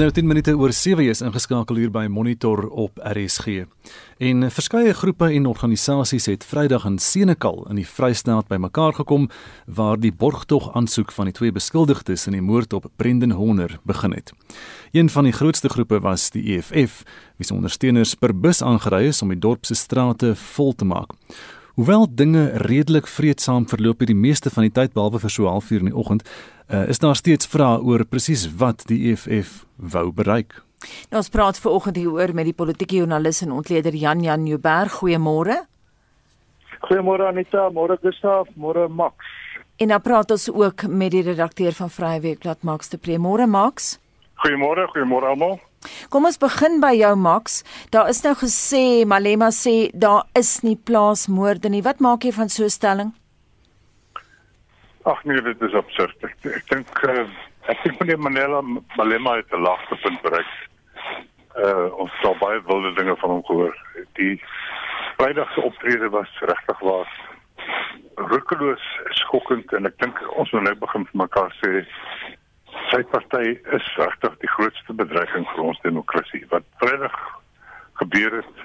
nou 10 minute oor 7 is ingeskakel hier by Monitor op RSG. En verskeie groepe en organisasies het Vrydag in Senekal in die Vrystaat bymekaar gekom waar die borgtog aansoek van die twee beskuldigdes in die moord op Brendan Horner begin het. Een van die grootste groepe was die EFF, wie se ondersteuners per bus aangery is om die dorp se strate vol te maak. Hoewel dinge redelik vreedsaam verloop hierdie meeste van die tyd behalwe vir so 0.5 uur in die oggend, uh, is daar steeds vrae oor presies wat die EFF wou bereik. Nou ons praat ver oggend hieroor met die politieke joernalis en ontleder Jan Jan Nieuwberg. Goeiemôre. Goeiemôre Anita, môre Gustaf, môre Max. En dan praat ons ook met die redakteur van Vrye Weekblad Max de Pre. Môre Max. Goeiemôre, goeiemôre almal. Kom ons begin by jou Max. Daar is nou gesê, Malema sê daar is nie plaasmoorde nie. Wat maak jy van so 'n stelling? Ag nee, dit is absurd. Ek, ek dink uh, ek dink meneer Manela Malema het 'n laagste punt bereik. Uh ons het baie wilde dinge van hom gehoor. Die Vrydag se optrede was regtig waar rukkeloos skokkend en ek dink ons moet nou begin vir mekaar sê sy party is regtig die grootste bedreiging vir ons demokrasie. Wat Vrydag gebeur het,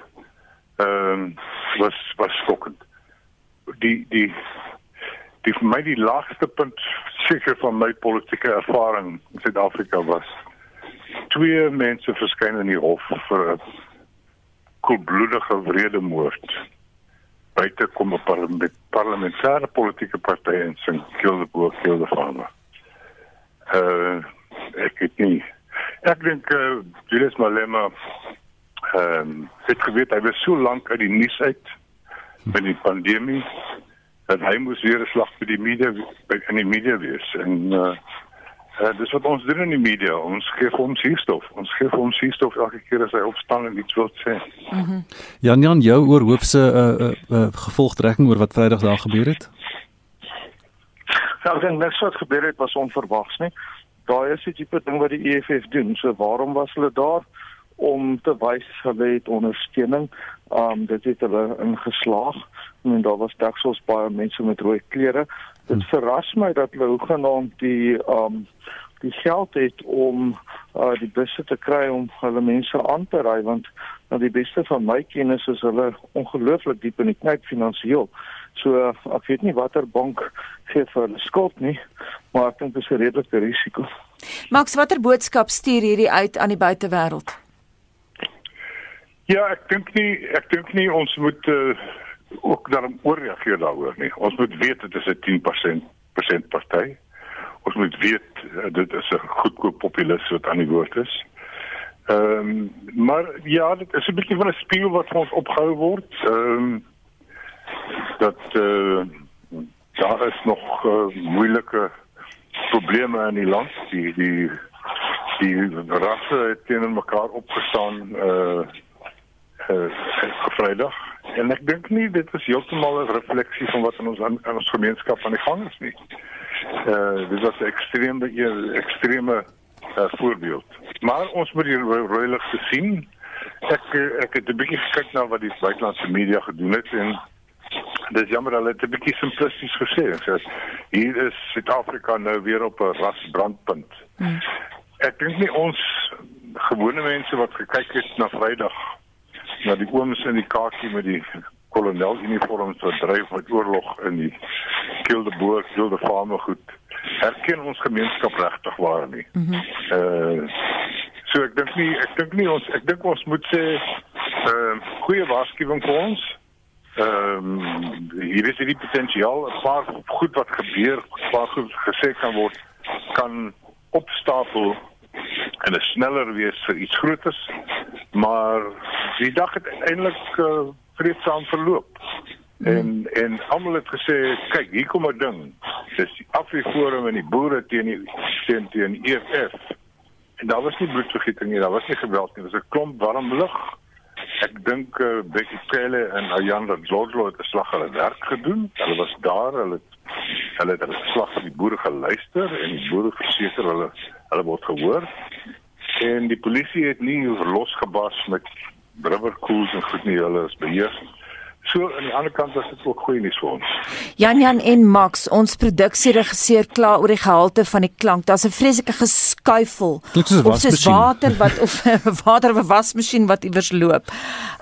ehm um, was was skokkend. Die die die vir my die laagste punt seker van my politieke ervaring in Suid-Afrika was twee mense verskyn in die hof vir 'n koelbloedige wredemoord. Buite kom 'n parlementêre politieke party in St. Kilda, Kilda Farmer uh ek weet nie ek dink uh, Julius Malema ehm um, het geweet hy was so lank uit die nuus uit met die pandemie dat hy moes weer 'n slag vir die media by in die media wees en uh Uh, dis wat ons doen in die media. Ons gee hom suurstof. Ons gee hom suurstof elke keer as hy opstaan en iets wil sê. Mhm. Mm Jan Jan, jou oor hoofse uh, uh, uh gevolgtrekking oor wat Vrydag daar gebeur het? Ja, ek dink niks wat gebeur het was onverwags nie. Daai is die tipe ding wat die EFF doen. So waarom was hulle daar om te wys hulle het ondersteuning? Um dit het hulle ingeslaag en daar was daksels baie mense met rooi klere. Dit hmm. verras my dat hulle hoegenaamd die um die geld het om uh, die busse te kry om hulle mense aan te ry want nou die beste van my kennis is hulle ongelooflik diep in die knyp finansiëel. So ek weet nie watter bank gee vir hulle skuld nie, maar ek dink dit is 'n redelike risiko. Max, watter boodskap stuur hierdie uit aan die buitewêreld? Ja, ek dink nie ek dink nie ons moet uh, ook daarom oorreageer daaroor nie. Ons moet weet dit is 'n 10% persent party. Ons moet weet uh, dit is 'n goedkoop populis wat aan die woord is. Ehm um, maar ja, dit is 'n bietjie van 'n speel wat ons opgehou word. Ehm um, dat uh, daar is nog uh, moeilike probleme in die land die die die rasse het teen mekaar opgestaan uh uh Vrydag en ek dink nie dit is heeltemal 'n refleksie van wat in ons in ons gemeenskap aan die gang is nie. Uh dis wat 'n ekstreme ekstreme uh, voorbeeld. Maar ons moet hier roeilig sien. Ek ek het 'n bietjie gekyk na wat die buitelandse media gedoen het en dis jammer hulle het 'n bietjie simplisties gesê. Sê hier is Suid-Afrika nou weer op 'n rasbrandpunt. Hmm. Ek dink nie ons gewone mense wat gekyk het na Vrydag na die ooms in die kaartjie met die kolonel uniforms wat dryf met oorlog in die Kildeboer, Kilde Farmer goed. Herken ons gemeenskap regtig waar nie. Mm -hmm. Uh so ek dink nie ek dink nie ons ek dink ons moet sê uh goeie waarskuwing vir ons ehm um, hier is die potensiaal 'n paar goed wat gebeur, paar goed gesê kan word kan opstapel en 'n sneller wees vir iets groters. Maar die dag het eintlik uh, vreedsaam verloop. Hmm. En en almal het gesê, kyk, hier kom 'n ding. Dis die Afriforum en die boere teen die teen teen EFF. En daar was nie bloedvergieting nie, daar was nie geweld nie, dit was 'n klomp warm lug. Ek dink uh, Becky Cele en Ayanda Zodlo het 'n slag hulle werk gedoen. Hulle was daar, hulle hulle het hulle slag vir die boere geluister en die boere verseker hulle hulle word gehoor. En die polisie het nie losgebars met rubberkoels en goed nie, hulle is beheer. So aan die ander kant was dit ook goeie nuus vir ons. Jan Jan en Max, ons produksieregisseur kla oor die gehalte van die klank. Daar's 'n vreeslike geskuifel. Klink soos 'n of soos wasmasjien. water wat of water of 'n wasmasjien wat iewers loop.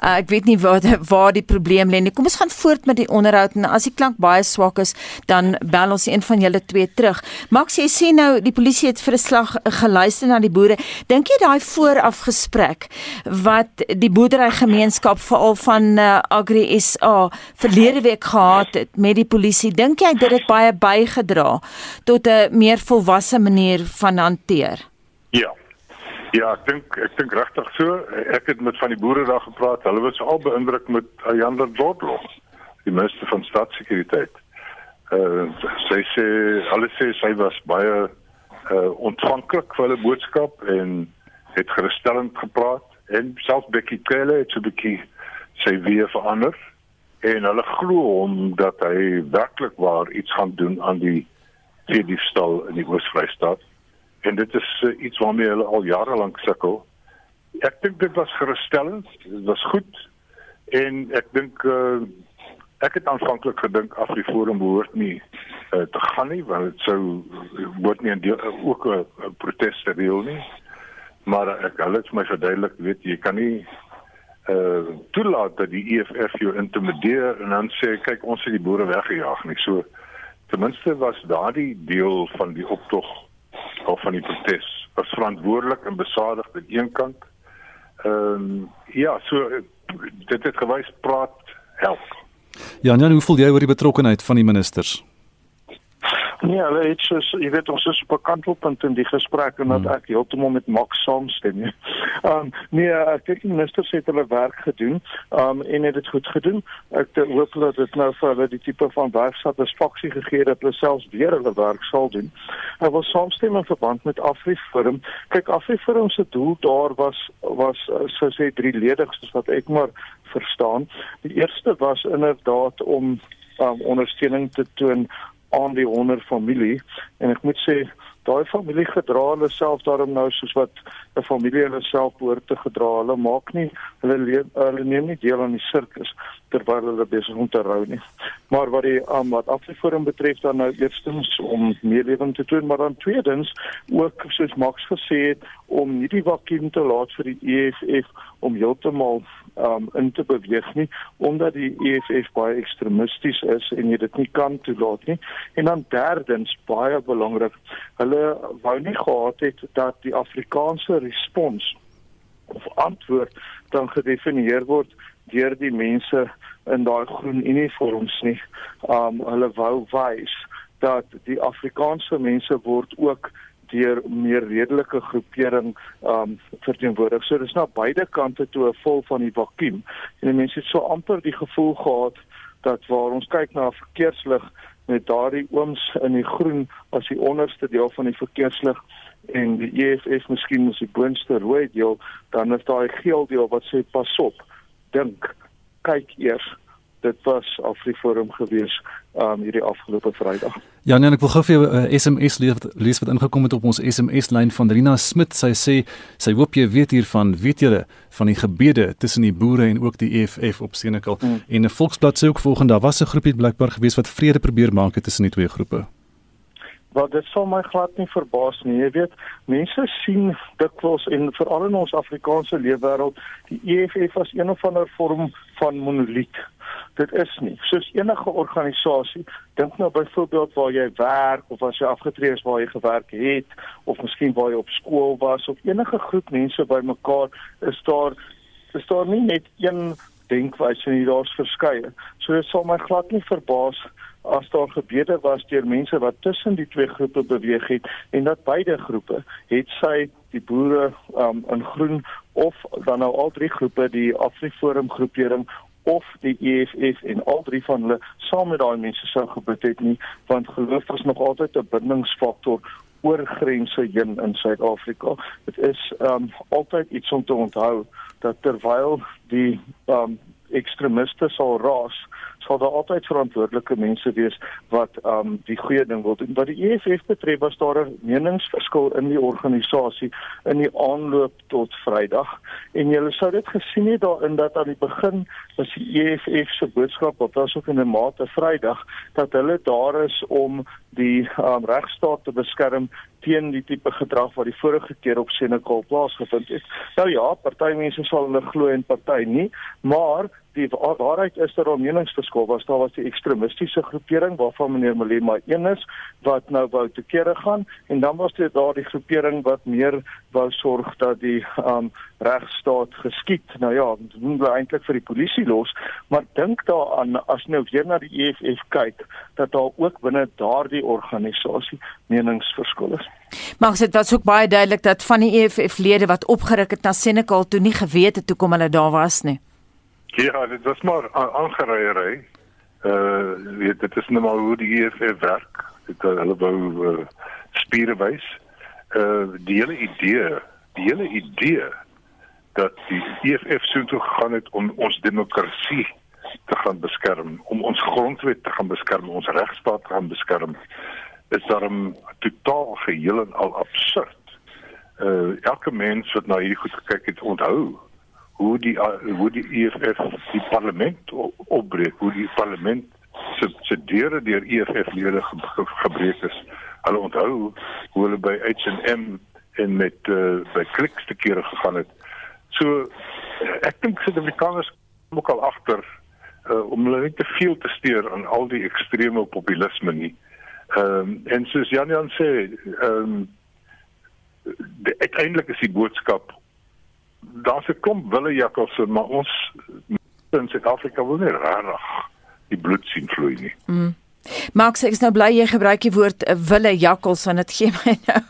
Uh, ek weet nie waar waar die probleem lê nie. Kom ons gaan voort met die onderhoud en as die klank baie swak is, dan bel ons een van julle twee terug. Max, jy sê nou die polisie het vir 'n slag geluister na die boere. Dink jy daai voorafgesprek wat die boerderygemeenskap veral van uh, Agri SA verlede week gehad het met die polisie, dink jy dit het baie bygedra tot 'n meer volwasse manier van hanteer? Ja. Ja, ek dink ek dink regtig so. Ek het met van die boere daar gepraat. Hulle was al beïndruk met Ayander Dordlof, die minister van staatssekuriteit. Uh sy sê hulle sê sy was baie uh ontvanklik vir hulle boodskap en het gerusstellend gepraat en selfs Becky Cele het so 'n bietjie sy weer verander en hulle glo hom dat hy werklik waar iets gaan doen aan die veediefstal in die Oos-Vrystaat en dit is uh, iets waarmee hulle al jare lank sukkel. Ek dink dit was gerusstellend, dit was goed en ek dink uh, ek het aanvanklik gedink Afriforum behoort nie uh, te gaan nie want dit sou word nie 'n deel ook 'n protes te deel nie. Maar ek hulle het my verduidelik, weet jy, jy kan nie uh toelaat dat die EFF jou intimideer en dan sê kyk ons het die boere weggejaag nie. So ten minste was daardie deel van die optog of van die protes was verantwoordelik en besadig aan een kant. Ehm um, ja, so dit het gewys praat help. Ja, Jan, hoe voel jy oor die betrokkeheid van die ministers? Nee, hulle het soos jy weet ons is op 'n kantelpunt in die gesprek en dat Hmm. ek heeltemal met Max saamstem. nie. Um nee, ek dink die ministers het hulle werk gedoen um en het dit goed gedoen. Ek hoop dat dit nou vir hulle die tipe van werksatisfaksie gegee het dat hulle selfs weer hulle werk sal doen. Ek wil saamstem in verband met Afriforum. Kyk, Afriforum se doel daar was was uh, sou sê drieledig soos wat ek maar verstaan. Die eerste was inderdaad om um, ondersteuning te toon aan die honder familie en ek moet sê daai familie gedra hulle self daarom nou soos wat 'n familie hulle self behoort te gedra. Hulle maak nie hulle leef, hulle neem nie deel aan die sirkus terwyl hulle besig om te rou nie. Maar wat die um, wat Afriforum betref dan nou eerstens om meelewing te toon, maar dan tweedens ook soos Max gesê het om nie die vakuum te laat vir die EFF om heeltemal um in te beweeg nie omdat die EFF baie ekstremisties is en jy dit nie kan toelaat nie. En dan derdens baie belangrik, hulle wou nie gehad het dat die Afrikaanse respons of antwoord dan gedefinieer word deur die mense in daai groen uniforms nie. Um hulle wou wys dat die Afrikaanse mense word ook deur meer redelike groepering um verteenwoordig. So dis na beide kante toe 'n vol van die vakuum. En die mense het so amper die gevoel gehad dat waar ons kyk na 'n verkeerslig met daardie ooms in die groen as die onderste deel van die verkeerslig en die EFF miskien as die boonste rooi deel, dan is daai geel deel wat sê pas op. Dink, kyk eers. Dit was Afriforum gewees um hierdie afgelope Vrydag. Ja, nee, ek wil gou vir jou 'n uh, SMS lees wat, lees wat ingekom het op ons SMS lyn van Rina Smit. Sy sê sy hoop jy weet hiervan, weet julle van die gebede tussen die boere en ook die EFF op Senekal. Hmm. En 'n Volksblad sê ook volgende, daar was 'n groepie blykbaar gewees wat vrede probeer maak tussen die twee groepe. Wat dit sal my glad nie verbaas nie. Jy weet, mense sien dikwels en veral in ons Afrikaanse leefwêreld die EFF as een of ander vorm van monoliet. Dit is nie. Soos enige organisasie, dink nou byvoorbeeld waar jy werk of as jy afgetree is waar jy gewerk het of miskien waar jy op skool was of enige groep mense bymekaar, is daar is daar nie net een denkwyse nie, daar's verskeie. So dit sal my glad nie verbaas as daar gebede was deur mense wat tussen die twee groepe beweeg het en dat beide groepe het sy die boere um, in groen of dan nou al drie groepe die Afriforum groepering of die EFF en al drie van hulle saam met daai mense sou gebid het nie want geloof is nog altyd 'n bindingsfaktor oor grense heen in Suid-Afrika. Dit is um altyd iets om te onthou dat terwyl die um ekstremiste sal raas, sal daar altyd verantwoordelike mense wees wat um die goeie ding wil doen. Wat die EFF betref was daar 'n meningsverskil in die organisasie in die aanloop tot Vrydag en jy sou dit gesien het daarin dat aan die begin was die EFF se boodskap wat was ook in 'n mate Vrydag dat hulle daar is om die um, regstaat te beskerm teen die tipe gedrag wat die vorige keer op Senekal plaasgevind het. Nou ja, party mense sal hulle glo en party nie, maar die waarheid is dat daar meningsverskil was. Daar was die ekstremistiese groepering waarvan meneer Malema een is wat nou wou te kere gaan en dan was dit daar die groepering wat meer wou sorg dat die um regstaat geskied. Nou ja, dit moet eintlik vir die polisie los, maar dink daaraan as nou weer na die EFF kyk dat daar ook binne daardie organisasie meningsverskil is. Maar dit was ook baie duidelik dat van die EFF lede wat opgeruk het na Senekal toe nie geweet het toe kom hulle daar was nie. Ja, dit was maar aangereiery. Uh weet dit is nou maar hoe die EFF werk. Dit hulle wou uh, spiere wys. Uh die hele idee, die hele idee dat die EFF so toe gegaan het om ons demokrasie te gaan beskerm, om ons grondwet te gaan beskerm, ons regstaat te gaan beskerm, is daarom totaal geheel en al absurd. Uh elke mens wat na hierdie goed gekyk het, onthou hoe die hoe die EFF die parlement opbreek, hoe die parlement se se deure deur EFF lede ge, gebreek is. Hulle onthou hoe hulle by H&M en met uh, by Clicks te kere gegaan het. So ek dink Suid-Afrikaners moet al agter uh, om hulle nie te veel te steur aan al die ekstreme populisme nie. Ehm um, en soos Jan Jan sê, ehm um, uiteindelik is die boodskap daar's 'n klomp willejakkalse, maar ons in Suid-Afrika wil nie regtig die bloed sien vloei nie. Mm. Max, ek is nou bly jy gebruik die woord eh, wille jakkals want dit gee my nou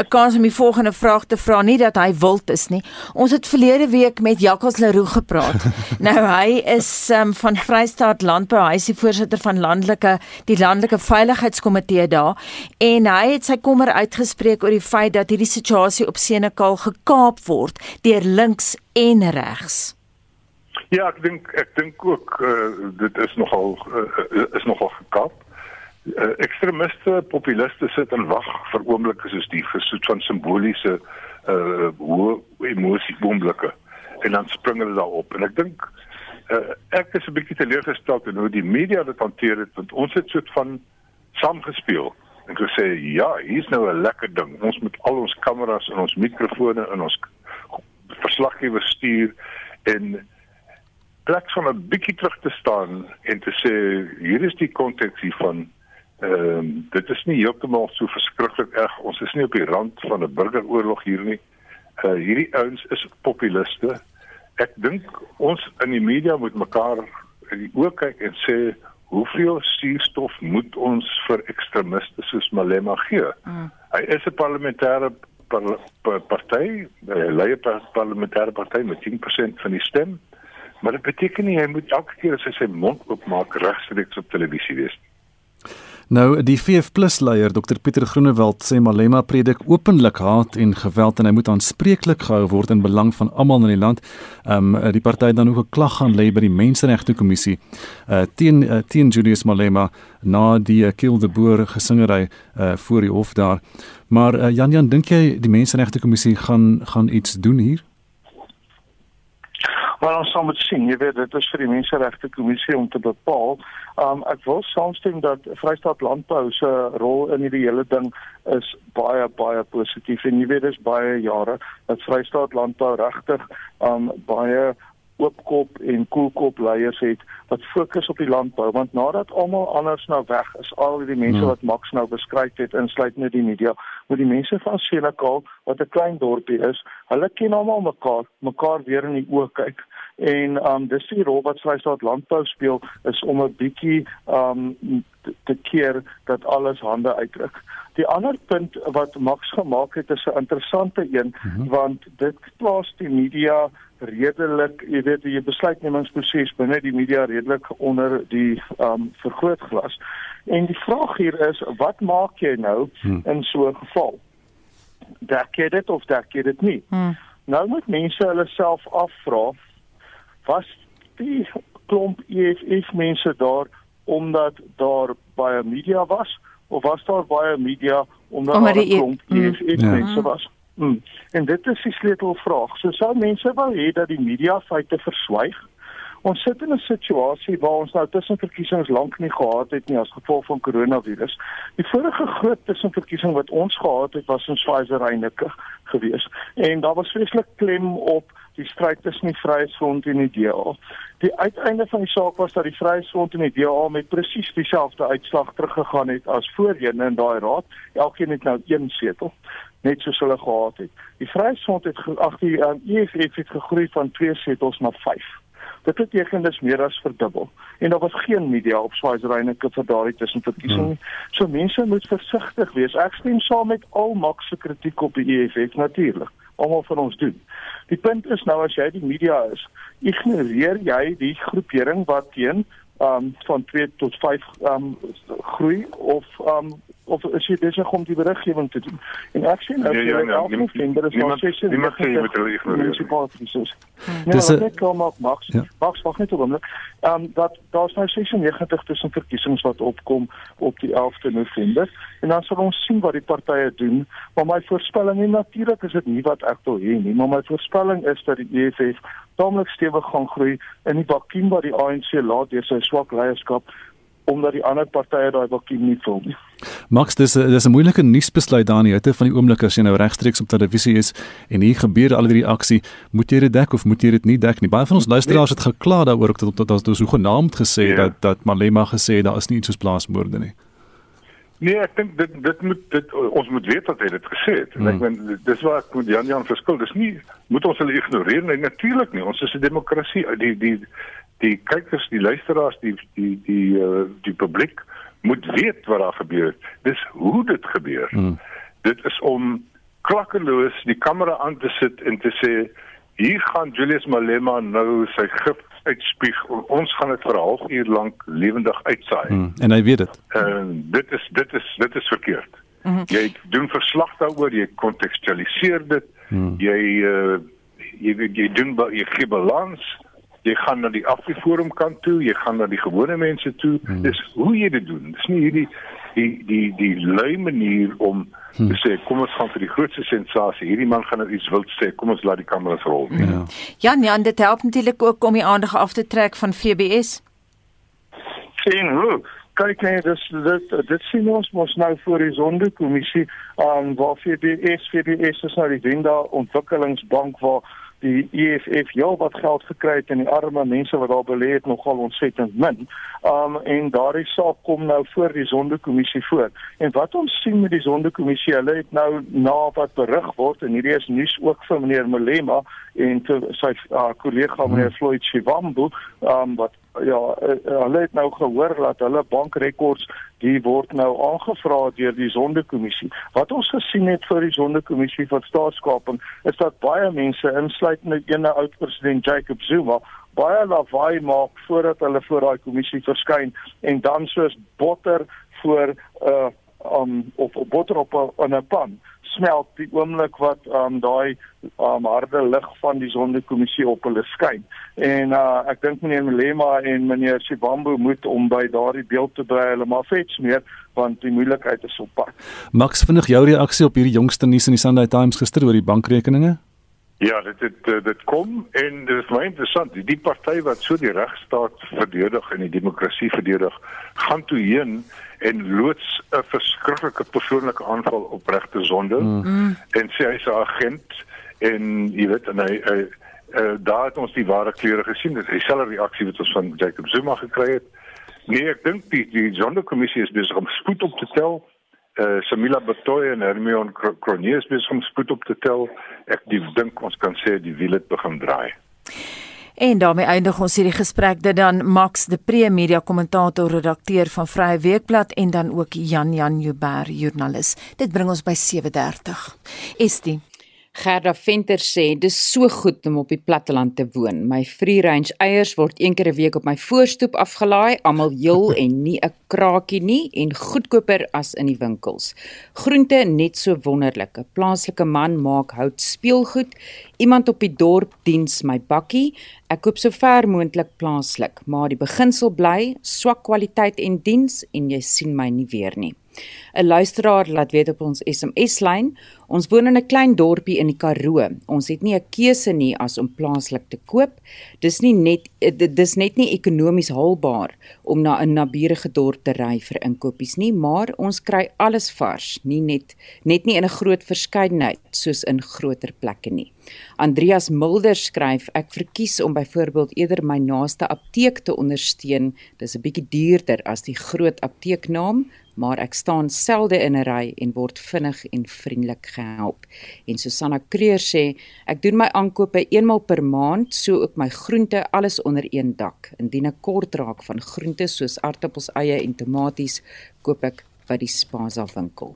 'n kans om die volgende vraag te vra, nie dat hy wild is nie. Ons het verlede week met Jakkals Leroux gepraat. nou hy is um, van Vrystaat Landbou, hy is die voorsitter van landelike die landelike veiligheidskomitee daar en hy het sy kommer uitgespreek oor die feit dat hierdie situasie op Senekal gekaap word deur links en regs. Ja, ek dink ek dink ook uh, dit is nogal uh, is nogal gekap. Uh, ekstremiste, populiste sit en wag vir oomblikke soos die vir soet van simboliese uh hoe emosie oomblikke en dan spring hulle daarop en ek dink uh, ek is 'n bietjie teleurgestel in hoe die media dit hanteer het want ons het soet van saamgespeel en gesê ja, hier's nou 'n lekker ding. Ons met al ons kameras en ons mikrofone en ons verslaggewers stuur en plek van 'n bietjie terug te staan en te sê hier is die konteks hiervan. Ehm um, dit is nie heeltemal so verskriklik erg. Ons is nie op die rand van 'n burgeroorlog hier nie. Uh hierdie ouens is populiste. Ek dink ons in die media moet mekaar in die oë kyk en sê hoeveel suurstof moet ons vir ekstremiste soos Malema gee? Mm. Hy is 'n parlementêre par, par, party, 'n leier parlementêre party met 10% van die stem. Maar dit beteken nie hy moet elke keer as hy sy mond oopmaak regstreeks op televisie wees nie. Nou die VF+ leier Dr Pieter Groenewald sê Malema predik openlik haat en geweld en hy moet aanspreeklik gehou word in belang van almal in die land. Ehm um, die party dan ook 'n klag gaan lê by die Menseregte Kommissie uh teen uh, teen Julius Malema na die uh, Kill the Boer gesingery uh voor die hof daar. Maar uh, Jan Jan dink jy die Menseregte Kommissie gaan gaan iets doen hier? Maar ons sal moet sien, jy weet dit is vir die menseregte kommissie om te bepaal. Um ek wil saamstem dat Vrystaat Landbou se rol in hierdie hele ding is baie baie positief en jy weet dis baie jare dat Vrystaat Landbou regtig um baie oopkop en koelkop leiers het wat fokus op die landbou want nadat almal anders nou weg is al die mense ja. wat Max nou beskryf het insluit net die media met die mense van Senekal wat 'n klein dorpie is hulle ken almal mekaar mekaar weer in die oë kyk en um dis die rol wat Vrystaat Landbou speel is om 'n bietjie um te keer dat alles hande uitdruk. Die ander punt wat Max gemaak het is 'n interessante een mm -hmm. want dit plaas die media redelik, jy weet, die besluitnemingsproses binne die media redelik onder die um vergrootglas. En die vraag hier is wat maak jy nou hmm. in so 'n geval? Dek jy dit of dek jy dit nie? Hmm. Nou moet mense hulle self afvra was die klomp EFF mense daar omdat daar baie media was of was daar baie media omdat Omdat daar 'n die E- klomp mm. EFF Ja. mense was? Hmm. En dit is die sleutelvraag. So sou mense wou hê dat die media feite verswyg. Ons sit in 'n situasie waar ons nou tussenverkiesings lank nie gehad het nie as gevolg van koronavirus. Die vorige groot tussenverkiesing wat ons gehad het was in Schweizerreinike geweest en daar was vreeslik klem op die stryd tussen die Vryheidsfront en die DA. Die uiteinde van die saak was dat die Vryheidsfront en die DA met presies dieselfde uitslag teruggegaan het as voorheen in daai raad. Elkeen het nou een setel net soos hulle gehad het. Die Vryheidsfront het ag die um, EFF het gegroei van 2 setels na 5. Dit beteken dis meer as verdubbel. En daar was geen media op Swaaierreinike vir daardie tussenverkiesing nie. So mense moet versigtig wees. Ek stem saam met al Max se kritiek op die EFF natuurlik. Almal van ons doen. Die punt is nou as jy die media is, ignoreer jy die groepering wat teen um van 2 tot 5 um groei of um of is jy besig om die beriggewing te doen? En ek sien nou ja, niemand- November is daar niemand- 96 niemand sê jy moet hulle ignoreer. munisipale verkiesings. Nee, Dis wat een- net kom op Max. Ja. Max wag net 'n oomblik. Ehm um, dat daar's nou 96 tussen verkiesings wat opkom op die 11de November en dan sal ons sien wat die partye doen. Maar my voorspelling en natuurlik is dit nie wat ek wil hê nie, maar my voorspelling is dat die EFF taamlik stewig gaan groei in die vakuum wat die ANC laat deur sy swak leierskap omdat die ander partye daai vakuum nie vul nie. Max, dis dis 'n moeilike nuusbesluit daar in die hitte van die oomblik as jy nou regstreeks op televisie is en hier gebeur al hierdie aksie, moet jy dit dek of moet jy dit nie dek nie? Baie van ons luisteraars het gekla daaroor ook dat dat dat is so genaamd gesê Ja. dat dat Malema gesê daar is nie iets soos plaasmoorde nie. Nee, ek dink dit dit moet dit ons moet weet wat hy dit gesê het. En ek Hmm. meen dis waar ek met Jan Jan verskil. Dis nie moet ons hulle ignoreer nie. Natuurlik nie. Ons is 'n demokrasie. Die die die kykers, die luisteraars, die die die uh, die publiek moet weet wat daar gebeur het. Dis hoe dit gebeur. Hmm. Dit is om klakkeloos die kamera aan te sit en te sê hier gaan Julius Malema nou sy gif uitspieg. Ons gaan dit vir 'n halfuur lank lewendig uitsaai. Hmm. En hy weet dit. En dit is dit is dit is verkeerd. Mm -hmm. Jy doen verslag daaroor, jy kontekstualiseer dit. Mm. Jy uh, jy jy doen jy gee balans. Jy gaan na die afdeforum kant toe, jy gaan na die gewone mense toe. Mm. Dis hoe jy dit doen. Dis nie hierdie die die die lui manier om hmm. te sê kom ons gaan vir die grootste sensasie. Hierdie man gaan nou iets wild sê. Kom ons laat die kameras rol. nie. Ja. Jan Jan, dit help natuurlik ook om die aandag af te trek van FBS. sien hoe kyk net dis dit dit sien ons mos nou voor die sondekommissie aan um, waar FBS FBS is nou die Wenda ontwikkelingsbank waar die EFF heel wat geld gekry het en die arme mense wat daar belê het nogal ontsettend min. Um en daardie saak kom nou voor die sondekommissie voor. En wat ons sien met die sondekommissie, hulle het nou na wat berig word en hierdie is nuus ook vir meneer Malema en vir sy uh, kollega meneer Floyd Shivambu, um wat ja, uh, hulle het nou gehoor dat hulle bankrekords die word nou aangevra deur die sondekommissie. Wat ons gesien het vir die sondekommissie van staatskaping is dat baie mense insluitende ene oud president Jacob Zuma baie lawaai maak voordat hulle voor daai kommissie verskyn en dan soos botter voor 'n uh, um of botter op 'n pan smelt die oomblik wat um daai um harde lig van die sondekommissie op hulle skyn. En uh ek dink meneer Malema en meneer Sibambo moet om by daardie beeld te bly hulle maar vets meer want die moeilikheid is op pad. Max, vinnig jou reaksie op hierdie jongste nuus in die Sunday Times gister oor die bankrekeninge? Ja, dit dit eh, dit kom en dit is baie interessant. Die, die party wat so die regstaat verdedig en die demokrasie verdedig, gaan toe heen en loods 'n verskriklike persoonlike aanval op regte sonde mm. en sê hy's 'n agent en jy weet en hy, hy uh, daar het ons die ware kleure gesien. Dit is dieselfde reaksie wat ons van Jacob Zuma gekry het. Nee, ek dink die die sondekommissie is besig om spoed op te tel uh, Samila Batoy en Hermione Cronje is besig om spoed op te tel. Ek dink ons kan sê die wiel het begin draai. En daarmee eindig ons hierdie gesprek dit dan Max de Pre media kommentator redakteur van Vrye Weekblad en dan ook Jan Jan Joubert joernalis. Dit bring ons by 7:30. Estie Gerda Venter sê dis so goed om op die platteland te woon. My free range eiers word een keer 'n week op my voorstoep afgelaai, almal heel en nie 'n kraakie nie en goedkoper as in die winkels. Groente net so wonderlik. 'n Plaaslike man maak hout speelgoed iemand op die dorp diens my bakkie. Ek koop so ver moontlik plaaslik, maar die beginsel bly swak kwaliteit en diens en jy sien my nie weer nie. 'n Luisteraar laat weet op ons SMS-lyn, ons woon in 'n klein dorpie in die Karoo. Ons het nie 'n keuse nie as om plaaslik te koop. Dis nie net dis net nie ekonomies haalbaar om na 'n naburige dorp te ry vir inkopies nie, maar ons kry alles vars, nie net net nie in 'n groot verskeidenheid soos in groter plekke nie. Andreas Mulder skryf ek verkies om byvoorbeeld eerder my naaste apteek te ondersteun. Dis 'n bietjie duurder as die groot apteeknaam, maar ek staan selde in 'n ry en word vinnig en vriendelik gehelp. En Susanna Kreer sê, ek doen my aankope eenmal per maand, so ook my groente alles onder een dak. Indien ek kort raak van groente soos aartappels, eie en tomaties, koop ek by die Spaza winkel.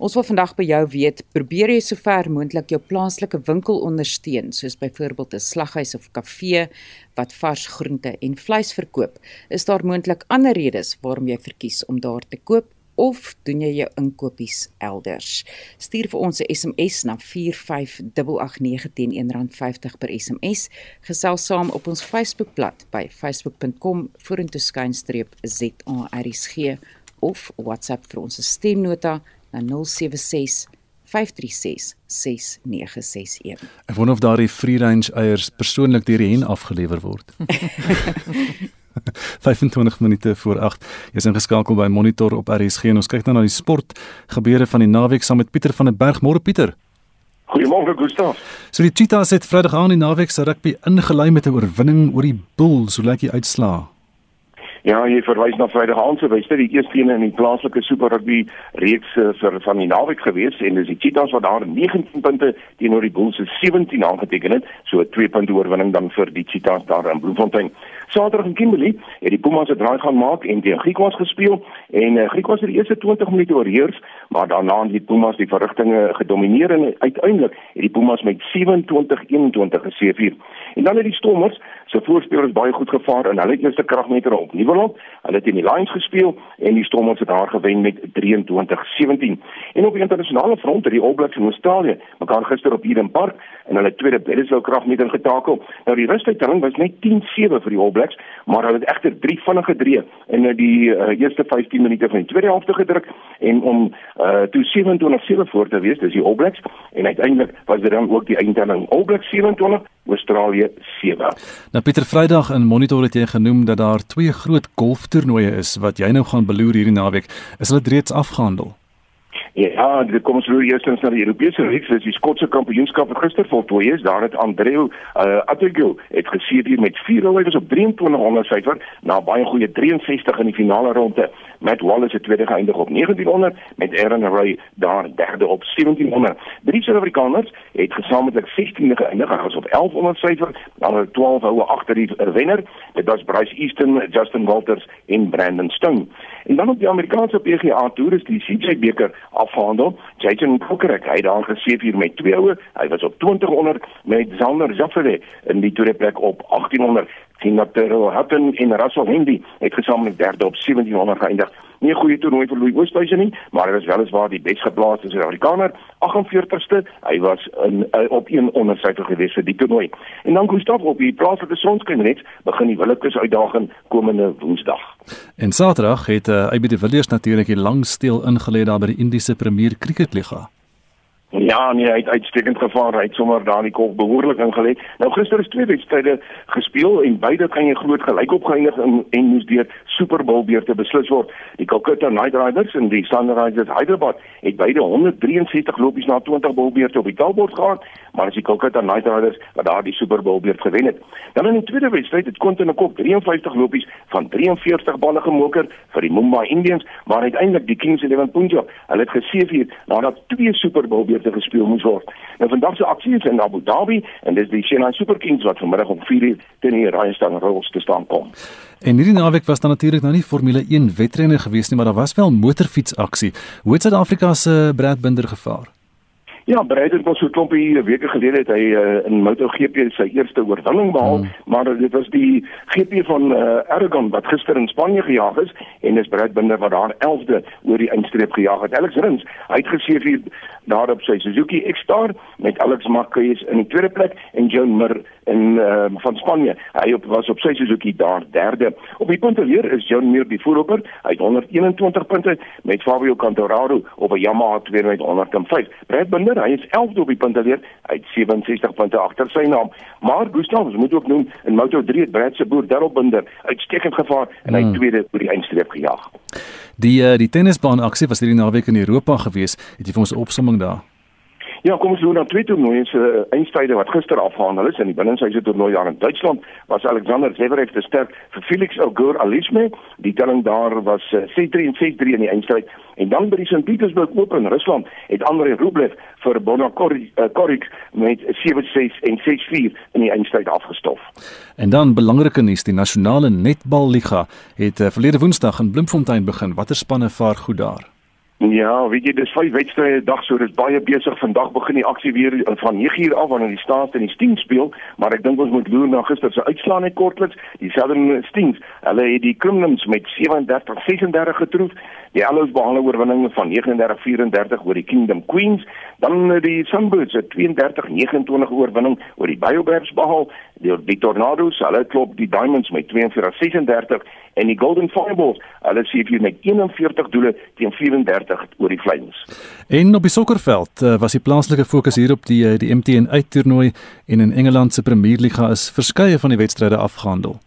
Ons wil vandag by jou weet, probeer jy sover moontlik jou plaaslike winkel ondersteun, soos byvoorbeeld 'n slaghuis of kafee wat vars groente en vleis verkoop? Is daar moontlik ander redes waarom jy verkies om daar te koop? Of doen jy jou inkopies elders? Stuur vir ons 'n SMS na 45889 teen R1.50 per SMS. Gesels saam op ons Facebookblad by facebook.com/vorentoeskynstreep_zarsg of WhatsApp vir ons stemnota na 076 5366961. Ek wonder of daardie free range eiers persoonlik deur die hen afgelewer word. 25 minute voor 8. Jy's ingeskakel by Monitor op RSG en ons kyk nou na die sport gebeure van die naweek saam met Pieter van der Berg. Môre Pieter. Goeiemôre Gustaf. So die Cheetahs het Vrydag aan die naweek se rugby ingelei met 'n oorwinning oor die Bulls. Hoe lyk die uitslaa? Ja, jy verwys na Vrydag aand se wedstryd, die eerste een in die plaaslike Super Rugby reeks uh, vir van die naweek gewees en dis die Cheetahs wat daar 19 punte teenoor die Bulls se 17 aangeteken het, so 'n 2 punte oorwinning dan vir die Cheetahs daar in Bloemfontein. Saterdag in Kimberley het die Pumas 'n draai gaan maak en teen Griekwas gespeel en uh, Griekwas het die eerste 20 minute oorheers, maar daarna het die Pumas die verrigtinge gedomeineer en uiteindelik het die Pumas met 27-21 geseëvier. En dan het die Stormers se voorspelers baie goed gevaar in hulle eerste kragmeter op Nieuweland. Hulle het in die Lions gespeel en die Stormers het daar gewen met 23-17. En op die internasionale front het die All Blacks in Australië mekaar gister op Eden Park en hulle tweede Bledisloe kragmeter getakel. Nou die rustuittelling was net 10-7 vir die All Blacks, maar hulle het egter drie vinnige drie in die uh, eerste 15 minute van die tweede helfte gedruk en om uh, toe 27-7 voor te wees, dis die All Blacks en uiteindelik was dit dan ook die eindtelling All Blacks 27 Australië 7. Nou Pieter Vrydag in Monitor het jy genoem dat daar twee groot golftoernooie is wat jy nou gaan beloer hierdie naweek. Is hulle reeds afgehandel? Ja, dit kom ons nou eerstens na die Europese reeks, dis die Skotse kampioenskap wat gister voltooi is. Daar het Andreu uh, Attegil het geseëd hier met 4 hoëdes op 2300 syfer na baie goeie 63 in die finale ronde. Matt Wallace het tweede geëindig op 1900 met Aaron Ray daar derde op 1700. Drie Suid-Afrikaners het gesamentlik 16de geëindig, hulle was op 1100 syfer, dan het 12 houe agter die wenner. Dit was Bryce Easton, Justin Walters en Brandon Stone. En dan op die Amerikaanse PGA Tour is die CJ beker afgehandel. Jason Kokkerek, hy het daar gesien hier met twee oue. Hy was op 2000 met Xander Zaffere in die tweede plek op 1800. Tina Terrell Hutton en Russell Hendy het gesamentlik derde op 1700 geëindig. Nie 'n goeie toernooi vir Louis Oosthuizen nie, maar hy was weliswaar die besgeplaaste Suid-Afrikaner, 48ste. Hy was in uh, op een ondersyfer gewees vir die toernooi. En dan Gustav op die plaaslike sonskynnet begin die Willekeurs uitdaging komende Woensdag. En Saterdag het uh, AB de Villiers natuurlik 'n lang steel ingelê daar by die Indiese Premier Cricketliga. Ja, nee, hy het uitstekend gevaar. Hy het sommer daardie kop behoorlik ingelê. Nou gister is twee wedstryde gespeel en beide kan jy groot gelyk opgeëindig en, en moes deur Super Bowl beurte beslis word. Die Calcutta Knight Riders en die Sunrisers Hyderabad het beide 163 lopies na 20 Bowl beurte op die tellbord gehad, maar as die Calcutta Knight Riders wat daardie Super Bowl beurt gewen het. Dan in die tweede wedstryd het Quinton de Kock 53 lopies van 43 balle gemoker vir die Mumbai Indians, maar uiteindelik die Kings 11 Punjab, hulle het geseëvier nadat twee Super Bowl beurte gespeel moes word. Nou vandag se aksie is in Abu Dhabi en dis die Chennai Super Kings wat vanmiddag om 4:00 teen die Rajasthan Royals te staan kom. En hierdie naweek was dan natuurlik nou nie Formule 1 wedrenne gewees nie, maar daar was wel motorfietsaksie. Hoe het Suid-Afrika se Brad Binder gevaar? Ja, Breiter was so 'n klompie weke gelede het hy uh, in MotoGP sy eerste oorwinning behaal, mm. maar dit was die GP van uh, Aragon wat gister in Spanje gejaag is en is Breit Binder wat daar 11de oor die eindstreep gejaag het. Alex Rins, hy het gesê vir daar op sy Suzuki X-Star met Alex Marquez in die tweede plek en John Mir in uh, van Spanje. Hy op, was op sy Suzuki daar derde. Op die punteleer is John Mir die voorloper. Hy het 121 punte met Fabio Quartararo op 'n Yamaha 2 met 105. Breit Binder Binder, hy is 11de op die punteleer. Hy het 67 punte agter sy naam. Maar Gustav, ons moet ook noem in Moto3 het Brad se boer Darryl Binder uitstekend gevaar en hy hmm. tweede oor die eindstreep gejaag. Die uh, die tennisbaan aksie was hierdie naweek in Europa gewees. Het jy vir ons 'n opsomming daar? Ja, kom ons loop na twee toernooie se uh, eindstryde wat gister afgehandel is in die binnenshuise toernooi daar in Duitsland. Was Alexander Zverev te sterk vir Felix Auger-Aliassime. Die telling daar was uh, 6-3 en 6-3 in die eindstryd. En dan by die St. Petersburg Open in Rusland het Andrei Rublev vir Borna Koric uh, met 7-6 en 6-4 in die eindstryd afgestof. En dan belangrike nuus, die nasionale netballiga het uh, verlede Woensdag in Bloemfontein begin. Watter spanne vaar goed daar? Ja, weet jy, dis vyf wedstrye dag, so dis baie besig. Vandag begin die aksie weer eh, van 9uur af wanneer die Stars en die Stings speel, maar ek dink ons moet loer na gister se uitslae net kortliks. Die Southern Stings, hulle het die Criminals met 37-36 getroof. Die Allows behaal 'n oorwinning van 39-34 oor die Kingdom Queens. Dan eh, die Sunbirds het 32-29 oorwinning oor die Biobears behaal. Die, die Tornadoes, hulle klop die Diamonds met 42-36 en die Golden Fireballs, hulle sê vir met 41 doele teen 34 oor die Flames. En op die sokkerveld uh, was die plaaslike fokus hier op die uh, die MTN uittoernooi en in Engeland se Premier League is verskeie van die wedstryde afgehandel.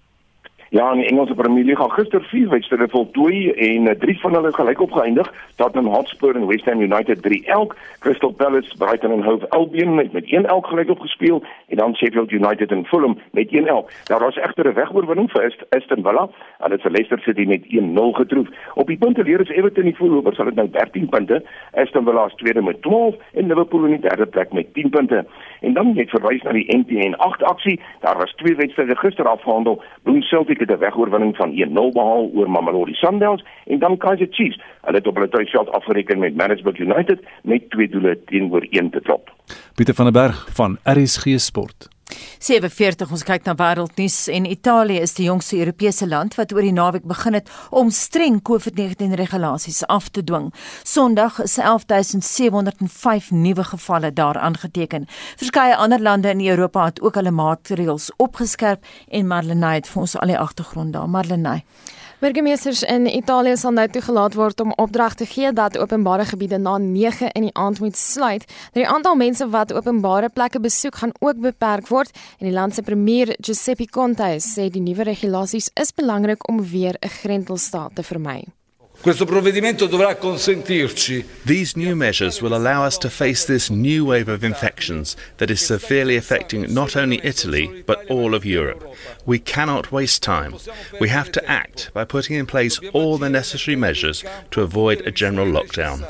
Ja, in Engelse Premier League gister vier wedstryde voltooi en uh, drie van hulle gelyk opgeëindig. Tottenham Hotspur en West Ham United 3 elk, Crystal Palace, Brighton en Hove Albion met met 1 elk gelyk opgespeel en dan Sheffield United en Fulham met 1 elk. Daar was egter 'n wegoorwinning vir Aston Villa. Hulle het vir Leicester City met 1-0 getroof. Op die punteleer is Everton die voorlopers, hulle het nou 13 punte. Aston Villa is tweede met 12 en Liverpool in die derde plek met 10 punte. En dan net verwys na die MTN 8 aksie. Daar was twee wedstryde gister afgehandel. Bloem Celtic het 'n wegoorwinning van 1-0 behaal oor Mamelodi Sundowns en dan Kaizer Chiefs. Hulle het op hulle tuisveld afgereken met Maritzburg United met twee doele teenoor 1 te klop. Pieter van der Berg van RSG Sport. 47 ons kyk na wêreldnuus en Italië is die jongste Europese land wat oor die naweek begin het om streng COVID-19 regulasies af te dwing. Sondag is 11705 nuwe gevalle daar aangeteken. Verskeie ander lande in Europa het ook hulle maatreëls opgeskerp en Marlenae het vir ons al die agtergrond daar. Marlenae Burgemeesters in Italië sal nou toegelaat word om opdrag te gee dat openbare gebiede na 9 in die aand moet sluit. Die aantal mense wat openbare plekke besoek gaan ook beperk word en die land se premier Giuseppe Conte sê die nuwe regulasies is belangrik om weer 'n grendelstaat te vermy. These new measures will allow us to face this new wave of infections that is severely affecting not only Italy, but all of Europe. We cannot waste time. We have to act by putting in place all the necessary measures to avoid a general lockdown.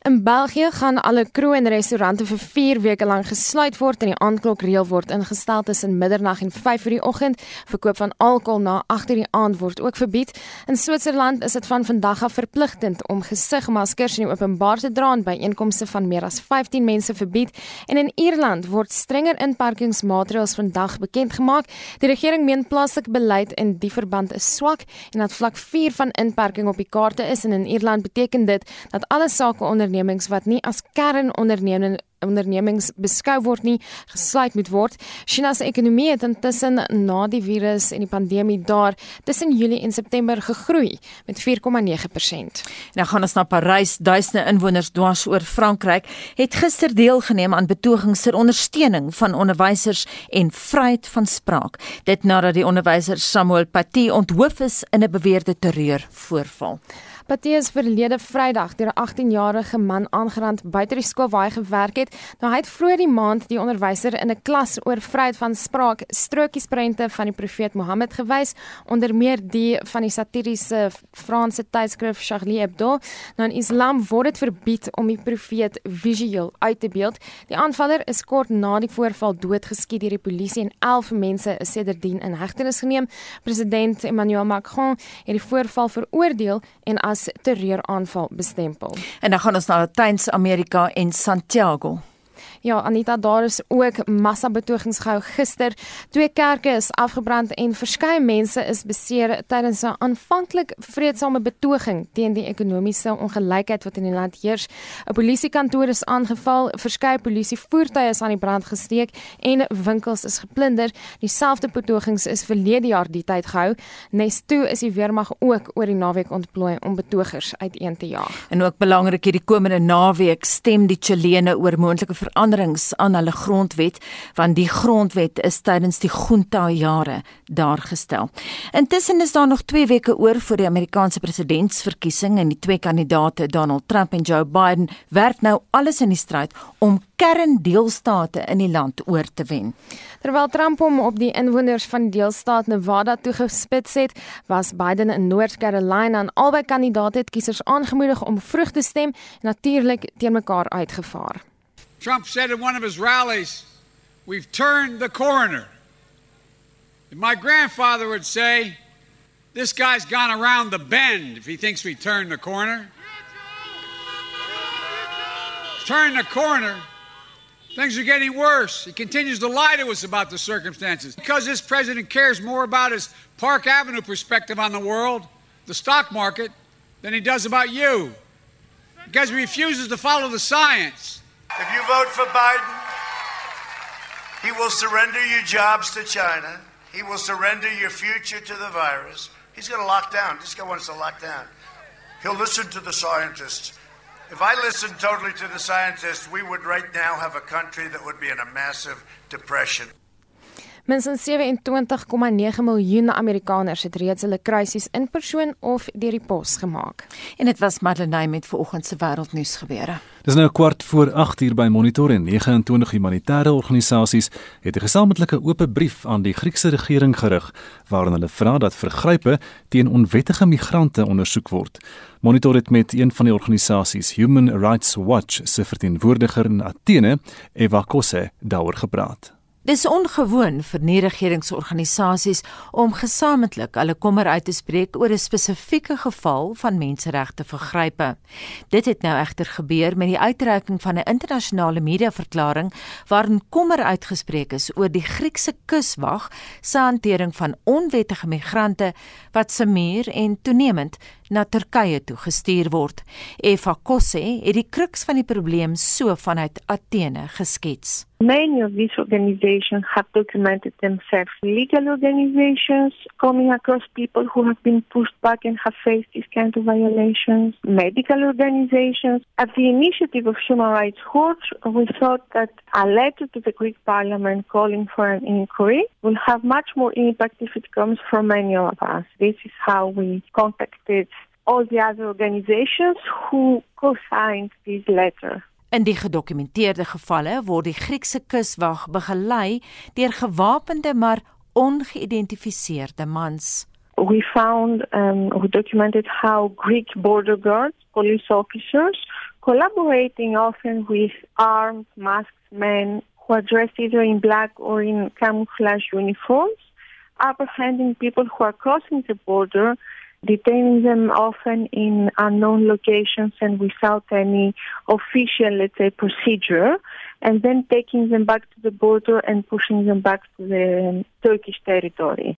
In België gaan alle kroë en restaurante vir 4 weke lank gesluit word en die aandklokreël word ingestel tussen middernag en 5:00 in die oggend. Verkoop van alkohol na 8:00 in die aand word ook verbied. In Switserland is dit van vandag af verpligtend om gesigmaskers in openbaar te dra by einkomste van meer as 15 mense verbied. En in Ierland word strenger inperkingsmaatreëls vandag bekend gemaak. Die regering meen plaaslike beleid in die verband is swak en dat vlak 4 van inperking op die kaarte is en in Ierland beteken dit dat alle sake onder ondernemings wat nie as kernonderneming ondernemings beskou word nie gesluit moet word. China se ekonomie het intussen na die virus en die pandemie daar tussen Julie en September gegroei met 4,9%. Nou gaan ons na Parys. Duisende inwoners dwars oor Frankryk het gister deelgeneem aan betogings ter ondersteuning van onderwysers en vryheid van spraak. Dit nadat die onderwyser Samuel Paty onthoof is in 'n beweerde terreurvoorval. Patie is verlede Vrydag deur 'n 18-jarige man aangerand buite die skool waar hy gewerk het. Nou hy het vroeër die maand die onderwyser in 'n klas oor vryheid van spraak strokiesprente van die profeet Mohammed gewys, onder meer die van die satiriese Franse tydskrif Charlie Hebdo. Nou in Islam word dit verbied om die profeet visueel uit te beeld. Die aanvaller is kort na die voorval doodgeskiet deur die polisie en 11 mense is sedertdien in hegtenis geneem. President Emmanuel Macron het die voorval veroordeel en as terreuraanval bestempel. En dan gaan ons na Latyns-Amerika en Santiago. Ja, Anita, daar is ook massa betogings gehou gister. Twee kerke is afgebrand en verskeie mense is beseer tydens 'n aanvanklik vredesame betoging teen die ekonomiese ongelykheid wat in die land heers. 'n Polisiekantoor is aangeval, verskeie polisievoertuie is aan die brand gesteek en winkels is geplunder. Dieselfde betogings is verlede jaar die tyd gehou. Nes toe is die weermag ook oor die naweek ontplooi om betogers uiteen te jaag. En ook belangrik hierdie komende naweek stem die Chilene oor moontlike veranderinge veranderings aan hulle grondwet want die grondwet is tydens die junta jare daar gestel. Intussen is daar nog 2 weke oor vir die Amerikaanse presidentsverkiesing en die twee kandidaate Donald Trump en Joe Biden werk nou alles in die stryd om kerndeelstate in die land oor te wen. Terwyl Trump hom op die inwoners van die deelstaat Nevada toegespits het, was Biden in North Carolina en albei kandidaate het kiesers aangemoedig om vroeg te stem en natuurlik teen mekaar uitgevaar. Trump said in one of his rallies, We've turned the corner. And my grandfather would say, This guy's gone around the bend if he thinks we turned the corner. Turn the corner. Things are getting worse. He continues to lie to us about the circumstances. Because this president cares more about his Park Avenue perspective on the world, the stock market, than he does about you. Because he refuses to follow the science. If you vote for Biden, he will surrender your jobs to China. He will surrender your future to the virus. He's going to lock down. This guy wants to lock down. He'll listen to the scientists. If I listened totally to the scientists, we would right now have a country that would be in a massive depression. Minstens 27,9 miljoen Amerikaners het reeds hulle krisis in persoon of deur die pos gemaak. En dit was Madeleine met vanoggend se wêreldnuus gebeure. Dis nou kwart voor 8 uur by Monitor en 29 humanitêre organisasies het 'n gesamentlike oop brief aan die Griekse regering gerig waarin hulle vra dat vergrype teen onwettige migrante ondersoek word. Monitor het met een van die organisasies Human Rights Watch se verteenwoordiger in Athene, Eva Kosse, daaroor gepraat. Dis ongewoon vir nie-regeringsorganisasies om gesamentlik hulle kommer uit te spreek oor 'n spesifieke geval van menseregte vergrype. Dit het nou egter gebeur met die uitreiking van 'n internasionale mediaverklaring waarin kommer uitgespreek is oor die Griekse kuswag se hantering van onwettige migrante wat se muur en toenemend na Turkye toe gestuur word. Eva Kosse het die kruks van die probleem so vanuit Athene geskets. Many of these organizations have documented themselves legal organizations coming across people who have been pushed back and have faced these kind of violations, medical organizations. At the initiative of Human Rights Watch, we thought that a letter to the Greek parliament calling for an inquiry will have much more impact if it comes from many of us. This is how we contacted all the other organizations who co-signed this letter. In die gedokumenteerde gevalle word die Griekse kuswag begelei deur gewapende maar ongeïdentifiseerde mans. We found um, we documented how Greek border guards, police officers, collaborating often with armed, masked men who are dressed either in black or in camouflage uniforms, apprehending people who are crossing the border detaining them often in unknown locations and without any official, let's say, procedure, and then taking them back to the border and pushing them back to the Turkish territory.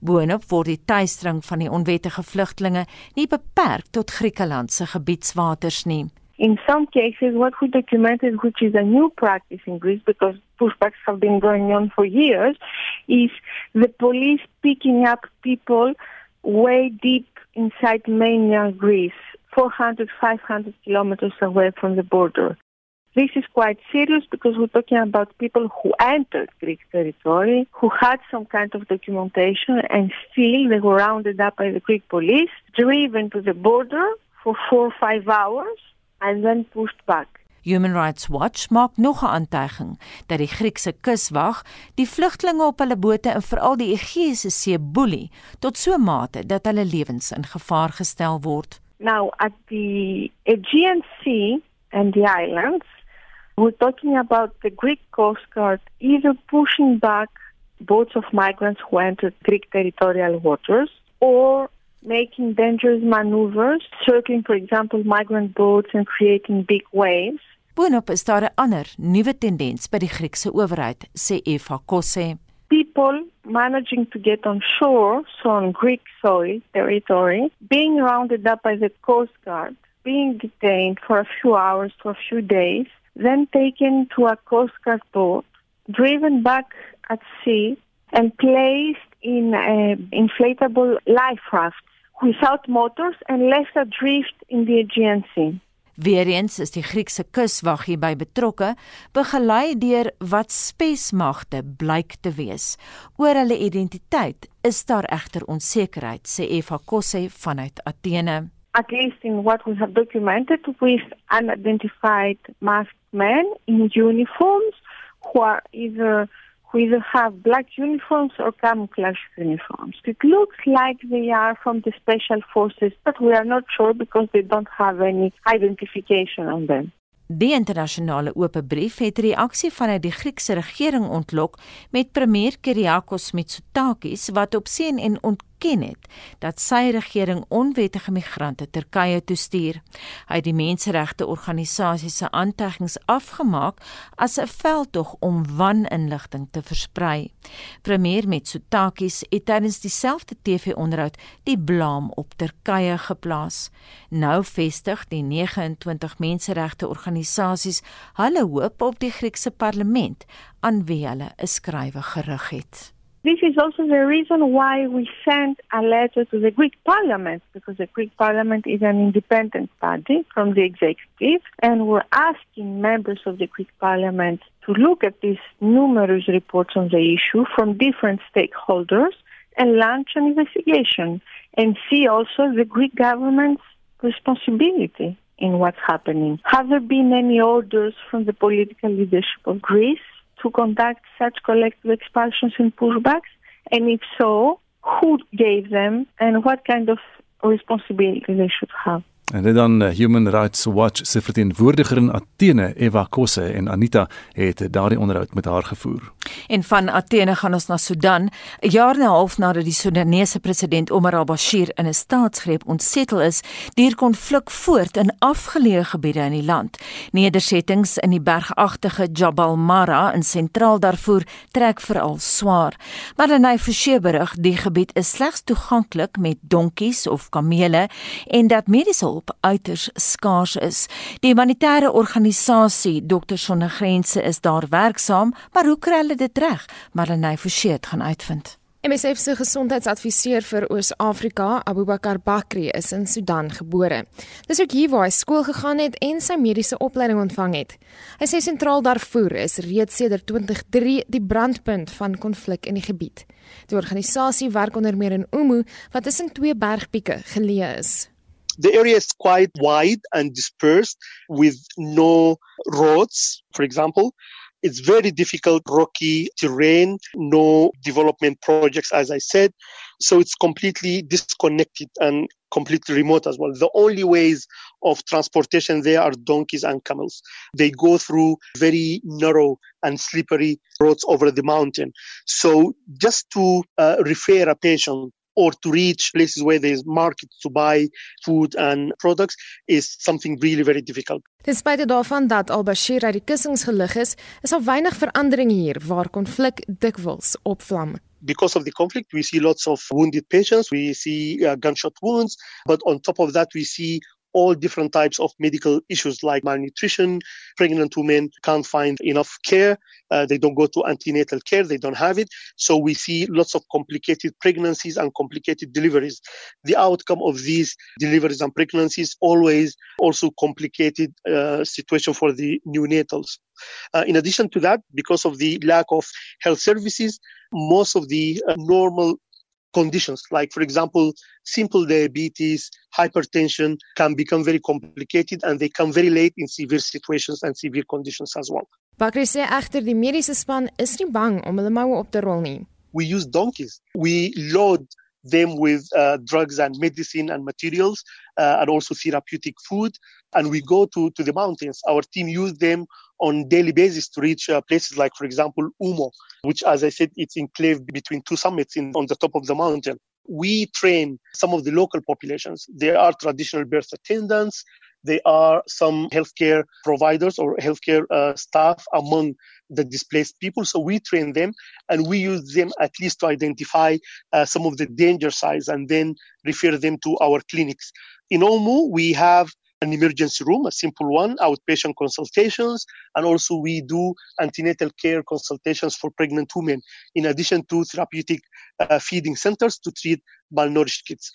Boonop word die tuistring van die onwettige vlugtelinge nie beperk tot Griekeland se gebiedswaters nie. In some cases, what we documented, which is a new practice in Greece because pushbacks have been going on for years, is the police picking up people way deep inside mainland Greece, 400, 500 kilometers away from the border. This is quite serious because we're talking about people who entered Greek territory, who had some kind of documentation, and still they were rounded up by the Greek police, driven to the border for four or five hours, and then pushed back. Human Rights Watch maak nog 'n aantuiging dat die Griekse kuswag die vlugtelinge op hulle bote en veral die Egeïese See boelie tot so mate dat hulle lewens in gevaar gestel word. Now at the Aegean Sea and the islands, we're talking about the Greek Coast Guard either pushing back boats of migrants who entered Greek territorial waters or making dangerous maneuvers, circling, for example, migrant boats and creating big waves. Boonop is daar 'n ander nuwe tendens by die Griekse owerheid, sê Eva Kosse. People managing to get on shore, so on Greek soil territory, being rounded up by the Coast Guard, being detained for a few hours to a few days, then taken to a Coast Guard boat, driven back at sea, and placed in uh, inflatable life rafts without motors and left adrift in the Aegean Sea. Weereens is die Griekse kuswag hierby betrokke, begelei deur wat spesmagte blyk te wees. Oor hulle identiteit is daar egter onsekerheid, sê Eva Kosse vanuit Athene. At least in what we have documented with unidentified masked men in uniforms who are either who either have black uniforms or camouflage uniforms. It looks like they are from the special forces, but we are not sure because they don't have any identification on them. Die internasionale oop brief het reaksie vanuit die Griekse regering ontlok met premier Kyriakos Mitsotakis wat op CNN ont erken het dat sy regering onwettige migrante Turkye toestuur. Hy het die menseregte organisasie se aantuigings afgemaak as 'n veldtog om waninligting te versprei. Premier Mitsotakis het tydens dieselfde TV-onderhoud die blame op Turkye geplaas. Nou vestig die 29 menseregte organisasies hulle hoop op die Griekse parlement aan wie hulle 'n skrywe gerig het. This is also the reason why we sent a letter to the Greek Parliament, because the Greek Parliament is an independent body from the executive, and we're asking members of the Greek Parliament to look at these numerous reports on the issue from different stakeholders and launch an investigation and see also the Greek government's responsibility in what's happening. Have there been any orders from the political leadership of Greece to conduct such collective expulsions and pushbacks? And if so, who gave them and what kind of responsibility they should have? En dit dan eh, Human Rights Watch se verteenwoordiger in Athene, Eva Kosse en Anita het daardie onderhoud met haar gevoer. En van Athene gaan ons na Sudan. 'n Jaar en 'n half nadat die Sudanese president Omar al-Bashir in 'n staatsgreep ontsetel is, duur konflik voort in afgeleë gebiede in die land. Nedersettings in die bergagtige Jabal Mara in sentraal Darfur trek veral swaar. Maar Renay Forsie berig, die gebied is slegs toeganklik met donkies of kamele en dat mediese uiters skaars is. Die humanitêre organisasie Dokters Sonder Grense is daar werksaam, maar hoe kry hulle dit reg? Marlenae Forsie het gaan uitvind. MSF se gesondheidsadviseur vir Oos-Afrika, Abubakar Bakri, is in Sudan gebore. Dis ook hier waar hy skool gegaan het en sy mediese opleiding ontvang het. Hy sê sentraal Darfur is reeds sedert 2003 die brandpunt van konflik in die gebied. Die organisasie werk onder meer in Umu, wat tussen twee bergpieke geleë is. The area is quite wide and dispersed with no roads, for example. It's very difficult, rocky terrain, no development projects, as I said. So it's completely disconnected and completely remote as well. The only ways of transportation there are donkeys and camels. They go through very narrow and slippery roads over the mountain. So just to uh, refer a patient or to reach places where there's markets to buy food and products is something really very difficult. Ten spyte daarvan dat al-Bashir uit die kussings gelig is, is daar weinig verandering hier waar konflik dikwels opvlam. Because of the conflict, we see lots of wounded patients, we see uh, gunshot wounds, but on top of that, we see all different types of medical issues like malnutrition. Pregnant women can't find enough care. Uh, they don't go to antenatal care. They don't have it. So we see lots of complicated pregnancies and complicated deliveries. The outcome of these deliveries and pregnancies always also complicated uh, situation for the neonatals. Uh, in addition to that, because of the lack of health services, most of the uh, normal conditions like for example simple diabetes hypertension can become very complicated and they come very late in severe situations and severe conditions as well Bakri sê egter die mediese span is nie bang om hulle moue op te rol nie. We use donkeys. We load them with uh, drugs and medicine and materials uh, and also therapeutic food. And we go to, to the mountains. Our team use them on daily basis to reach uh, places like for example umo which as i said it's enclave between two summits in, on the top of the mountain. We train some of the local populations. There are traditional birth attendants there are some healthcare providers or healthcare uh, staff among the displaced people. So we train them and we use them at least to identify uh, some of the danger signs and then refer them to our clinics. In Omu, we have an emergency room, a simple one, outpatient consultations, and also we do antenatal care consultations for pregnant women, in addition to therapeutic uh, feeding centers to treat malnourished kids.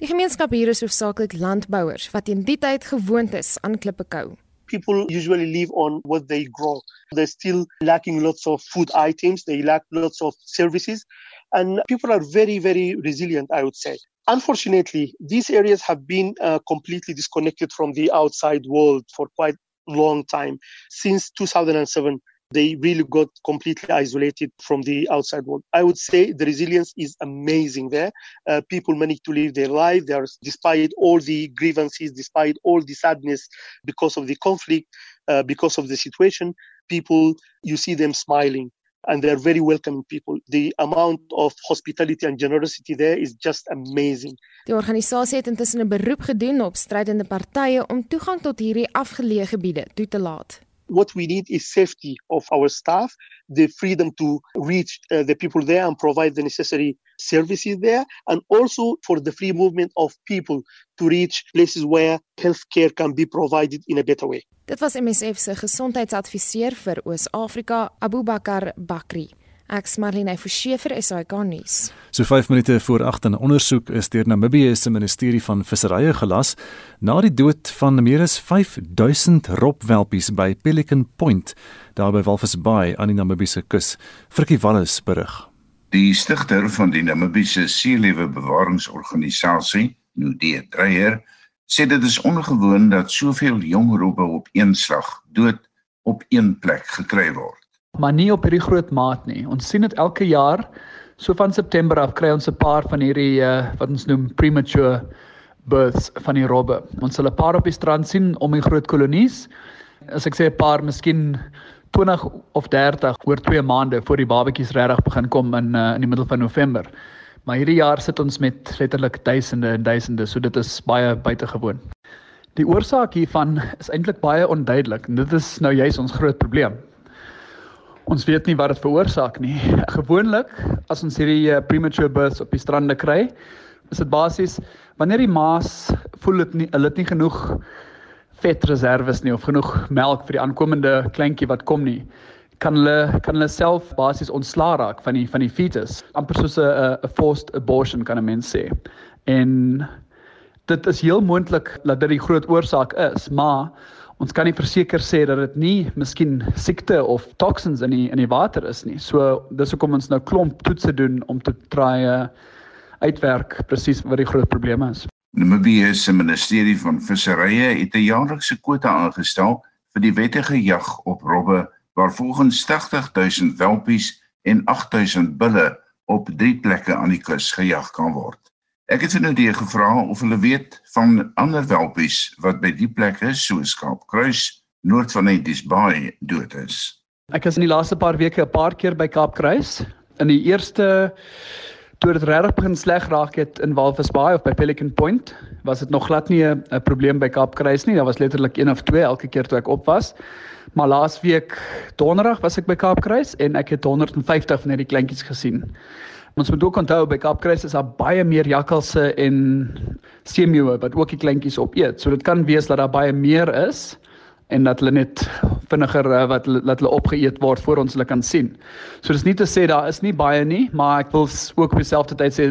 Die gemeenskap hier is hoofsaaklik landbouers wat in die tyd gewoond is aan klippekou. People usually live on what they grow. They're still lacking lots of food items, they lack lots of services, and people are very, very resilient, I would say. Unfortunately, these areas have been uh, completely disconnected from the outside world for quite long time. Since 2007, they really got completely isolated from the outside world. I would say the resilience is amazing there. Uh, people manage to live their life. They are, despite all the grievances, despite all the sadness because of the conflict, uh, because of the situation, people, you see them smiling. And they're very welcoming people. The amount of hospitality and generosity there is just amazing. Die organisasie het intussen 'n beroep gedoen op strydende partye om toegang tot hierdie afgeleë gebiede toe te laat. What we need is safety of our staff, the freedom to reach uh, the people there and provide the necessary services there, and also for the free movement of people to reach places where healthcare can be provided in a better way. Dit was MSF se gesondheidsadviseur vir Oos-Afrika, Abubakar Bakri. Ek's Marlene Forsie vir SAK nuus. So 5 minute voor 8 'n ondersoek is deur Namibië se ministerie van visserye gelas na die dood van meer as 5000 robwelpies by Pelican Point daar by Walvis Bay aan die Namibiese kus. Frikkie Wallis berig. Die stigter van die Namibiese seelewe bewaringsorganisasie, Nudie Dreyer, sê dit is ongewoon dat soveel jong robbe op een slag dood op een plek gekry word maar nie op hierdie groot maat nie. Ons sien dit elke jaar. So van September af kry ons 'n paar van hierdie uh, wat ons noem premature births van die robbe. Ons sal 'n paar op die strand sien om die groot kolonies. As ek sê 'n paar, miskien 20 of 30 oor 2 maande voor die babetjies regtig begin kom in uh, in die middel van November. Maar hierdie jaar sit ons met letterlik duisende en duisende, so dit is baie buitengewoon. Die oorsaak hiervan is eintlik baie onduidelik en dit is nou juist ons groot probleem. Ons weet nie wat dit veroorsaak nie. Gewoonlik as ons hierdie uh, premature births op die strande kry, is dit basies wanneer die maas voel dit nie hulle het nie genoeg vetreserwes nie of genoeg melk vir die aankomende kleintjie wat kom nie kan hulle kan hulle self basies ontslaa raak van die van die fetus amper soos 'n 'n forced abortion kan 'n mens sê en dit is heel moontlik dat dit die groot oorsaak is maar ons kan nie verseker sê dat dit nie miskien siekte of toksins in die in die water is nie. So dis hoekom ons nou klomp toetse doen om te try uh, uitwerk presies wat die groot probleme is. Namibië se ministerie van visserye het 'n jaarlikse kwota aangestel vir die wettige jag op robbe waar volgens 80000 welpies en 8000 bulle op drie plekke aan die kus gejag kan word. Ek het hulle die gevra of hulle weet van ander welpies wat by die plekke soos Kaapkruis, noord van Netties Bay dood is. Ek was in die laaste paar weke 'n paar keer by Kaapkruis. In die eerste toe dit regtig begin sleg raak het in Walvis Bay of by Pelican Point, was dit nog glad nie 'n probleem by Kaapkruis nie. Daar was letterlik een of twee elke keer toe ek op was. Maar laasweek donderdag was ek by Kaapkruis en ek het 150 van hierdie kleintjies gesien. Ons moet ook onthou by Kaapkruis is daar baie meer jakkalse en seemeeue wat ook die kleintjies opeet. So dit kan wees dat daar baie meer is en dat hulle net vinniger eh, wat laat hulle opgeëet word voor ons hulle kan sien. So dis nie te sê daar is nie baie nie, maar ek wil ook op dieselfde tyd sê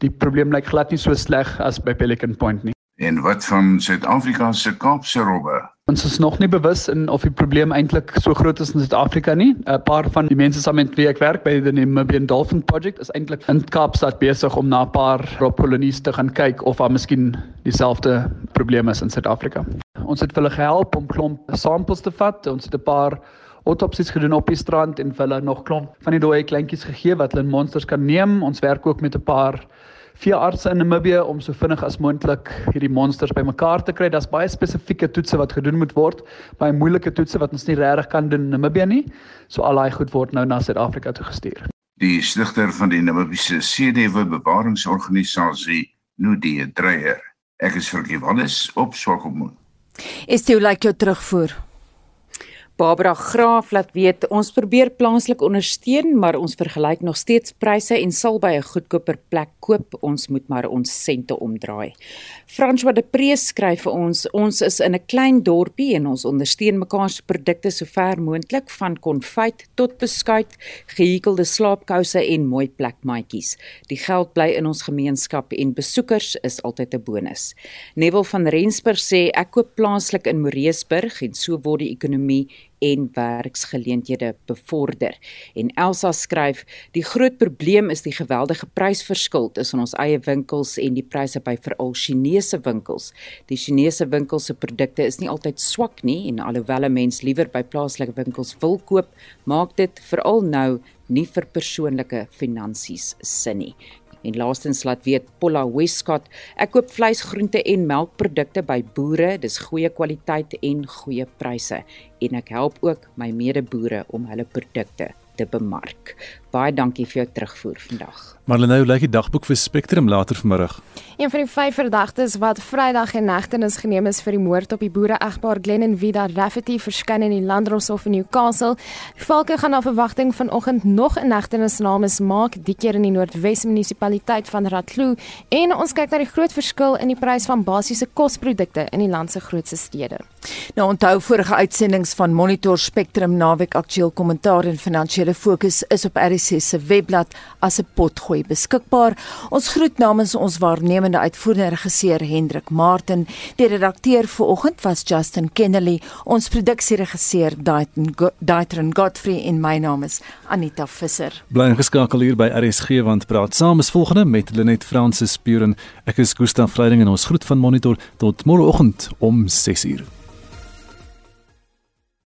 die probleem lyk glad nie so sleg as by Pelican Point nie. En wat van Suid-Afrika se Kaapse robbe? Ons is nog nie bewus in of die probleem eintlik so groot is in Suid-Afrika nie. 'n Paar van die mense saam met wie ek werk by die Namibian Dolphin Project is eintlik in Kaapstad besig om na 'n paar robkolonies te gaan kyk of daar miskien dieselfde probleme is in Suid-Afrika. Ons het hulle gehelp om klomp samples te vat. Ons het 'n paar autopsies gedoen op die strand en hulle nog klomp van die dooie kleintjies gegee wat hulle in monsters kan neem. Ons werk ook met 'n paar veeartse in Namibië om so vinnig as moontlik hierdie monsters bymekaar te kry. Daar's baie spesifieke toetse wat gedoen moet word, baie moeilike toetse wat ons nie regtig kan doen in Namibië nie. So al daai goed word nou na Suid-Afrika toe gestuur. Die stigter van die Namibiese seedewe bewaringsorganisasie, Nudie Dreyer. Ek is vir Giwannes op Swakopmund. Is dit like jou terugvoer? Barbara Graaf laat weet ons probeer plaaslik ondersteun, maar ons vergelyk nog steeds pryse en sal by 'n goedkoper plek koop. Ons moet maar ons sente omdraai. François de Prees skryf vir ons: Ons is in 'n klein dorpie en ons ondersteun mekaar se produkte so ver moontlik van konfyt tot beskuit, gehekelde slaapkouse en mooi plekmaatjies. Die geld bly in ons gemeenskap en besoekers is altyd 'n bonus. Neville van Rensburg sê ek koop plaaslik in Moreesburg en so word die ekonomie en werksgeleenthede bevorder. En Elsa skryf: "Die groot probleem is die geweldige prysverskil tussen ons eie winkels en die pryse by veral Chinese winkels. Die Chinese winkels se produkte is nie altyd swak nie en alhoewel 'n mens liewer by plaaslike winkels wil koop, maak dit veral nou nie vir persoonlike finansies sin nie. En laastens laat weet Paula Westcott, ek koop vleis, groente en melkprodukte by boere, dis goeie kwaliteit en goeie pryse en ek help ook my medeboere om hulle produkte te bemark. Baie dankie vir jou terugvoer vandag. Marlene, hoe lyk die dagboek vir Spectrum later vanmiddag? Een van die vyf verdagtes wat Vrydag in hegtenis geneem is vir die moord op die boere-egpaar Glenn en Vida Rafferty verskyn in die Landdroshof in Newcastle. Die valke gaan na verwagting vanoggend nog 'n hegtenis namens maak, die keer in die Noordwes munisipaliteit van Ratlou en ons kyk na die groot verskil in die prys van basiese kosprodukte in die land se grootste stede. Nou onthou vorige uitsendings van Monitor Spectrum naweek aktueel kommentaar en finansiële fokus is op RSC se webblad as 'n potgooi beskikbaar. Ons groet namens ons waarnemende uitvoerende regisseur Hendrik Martin. Die redakteur vir oggend was Justin Kennedy. Ons produksieregisseur Daitron Godfrey en my naam is Anita Visser. Bly ingeskakel hier by RSG want praat saam is volgende met Lenet Fransis Puren. Ek is Gustaf Vreiding en ons groet van Monitor tot môreoggend om 6:00.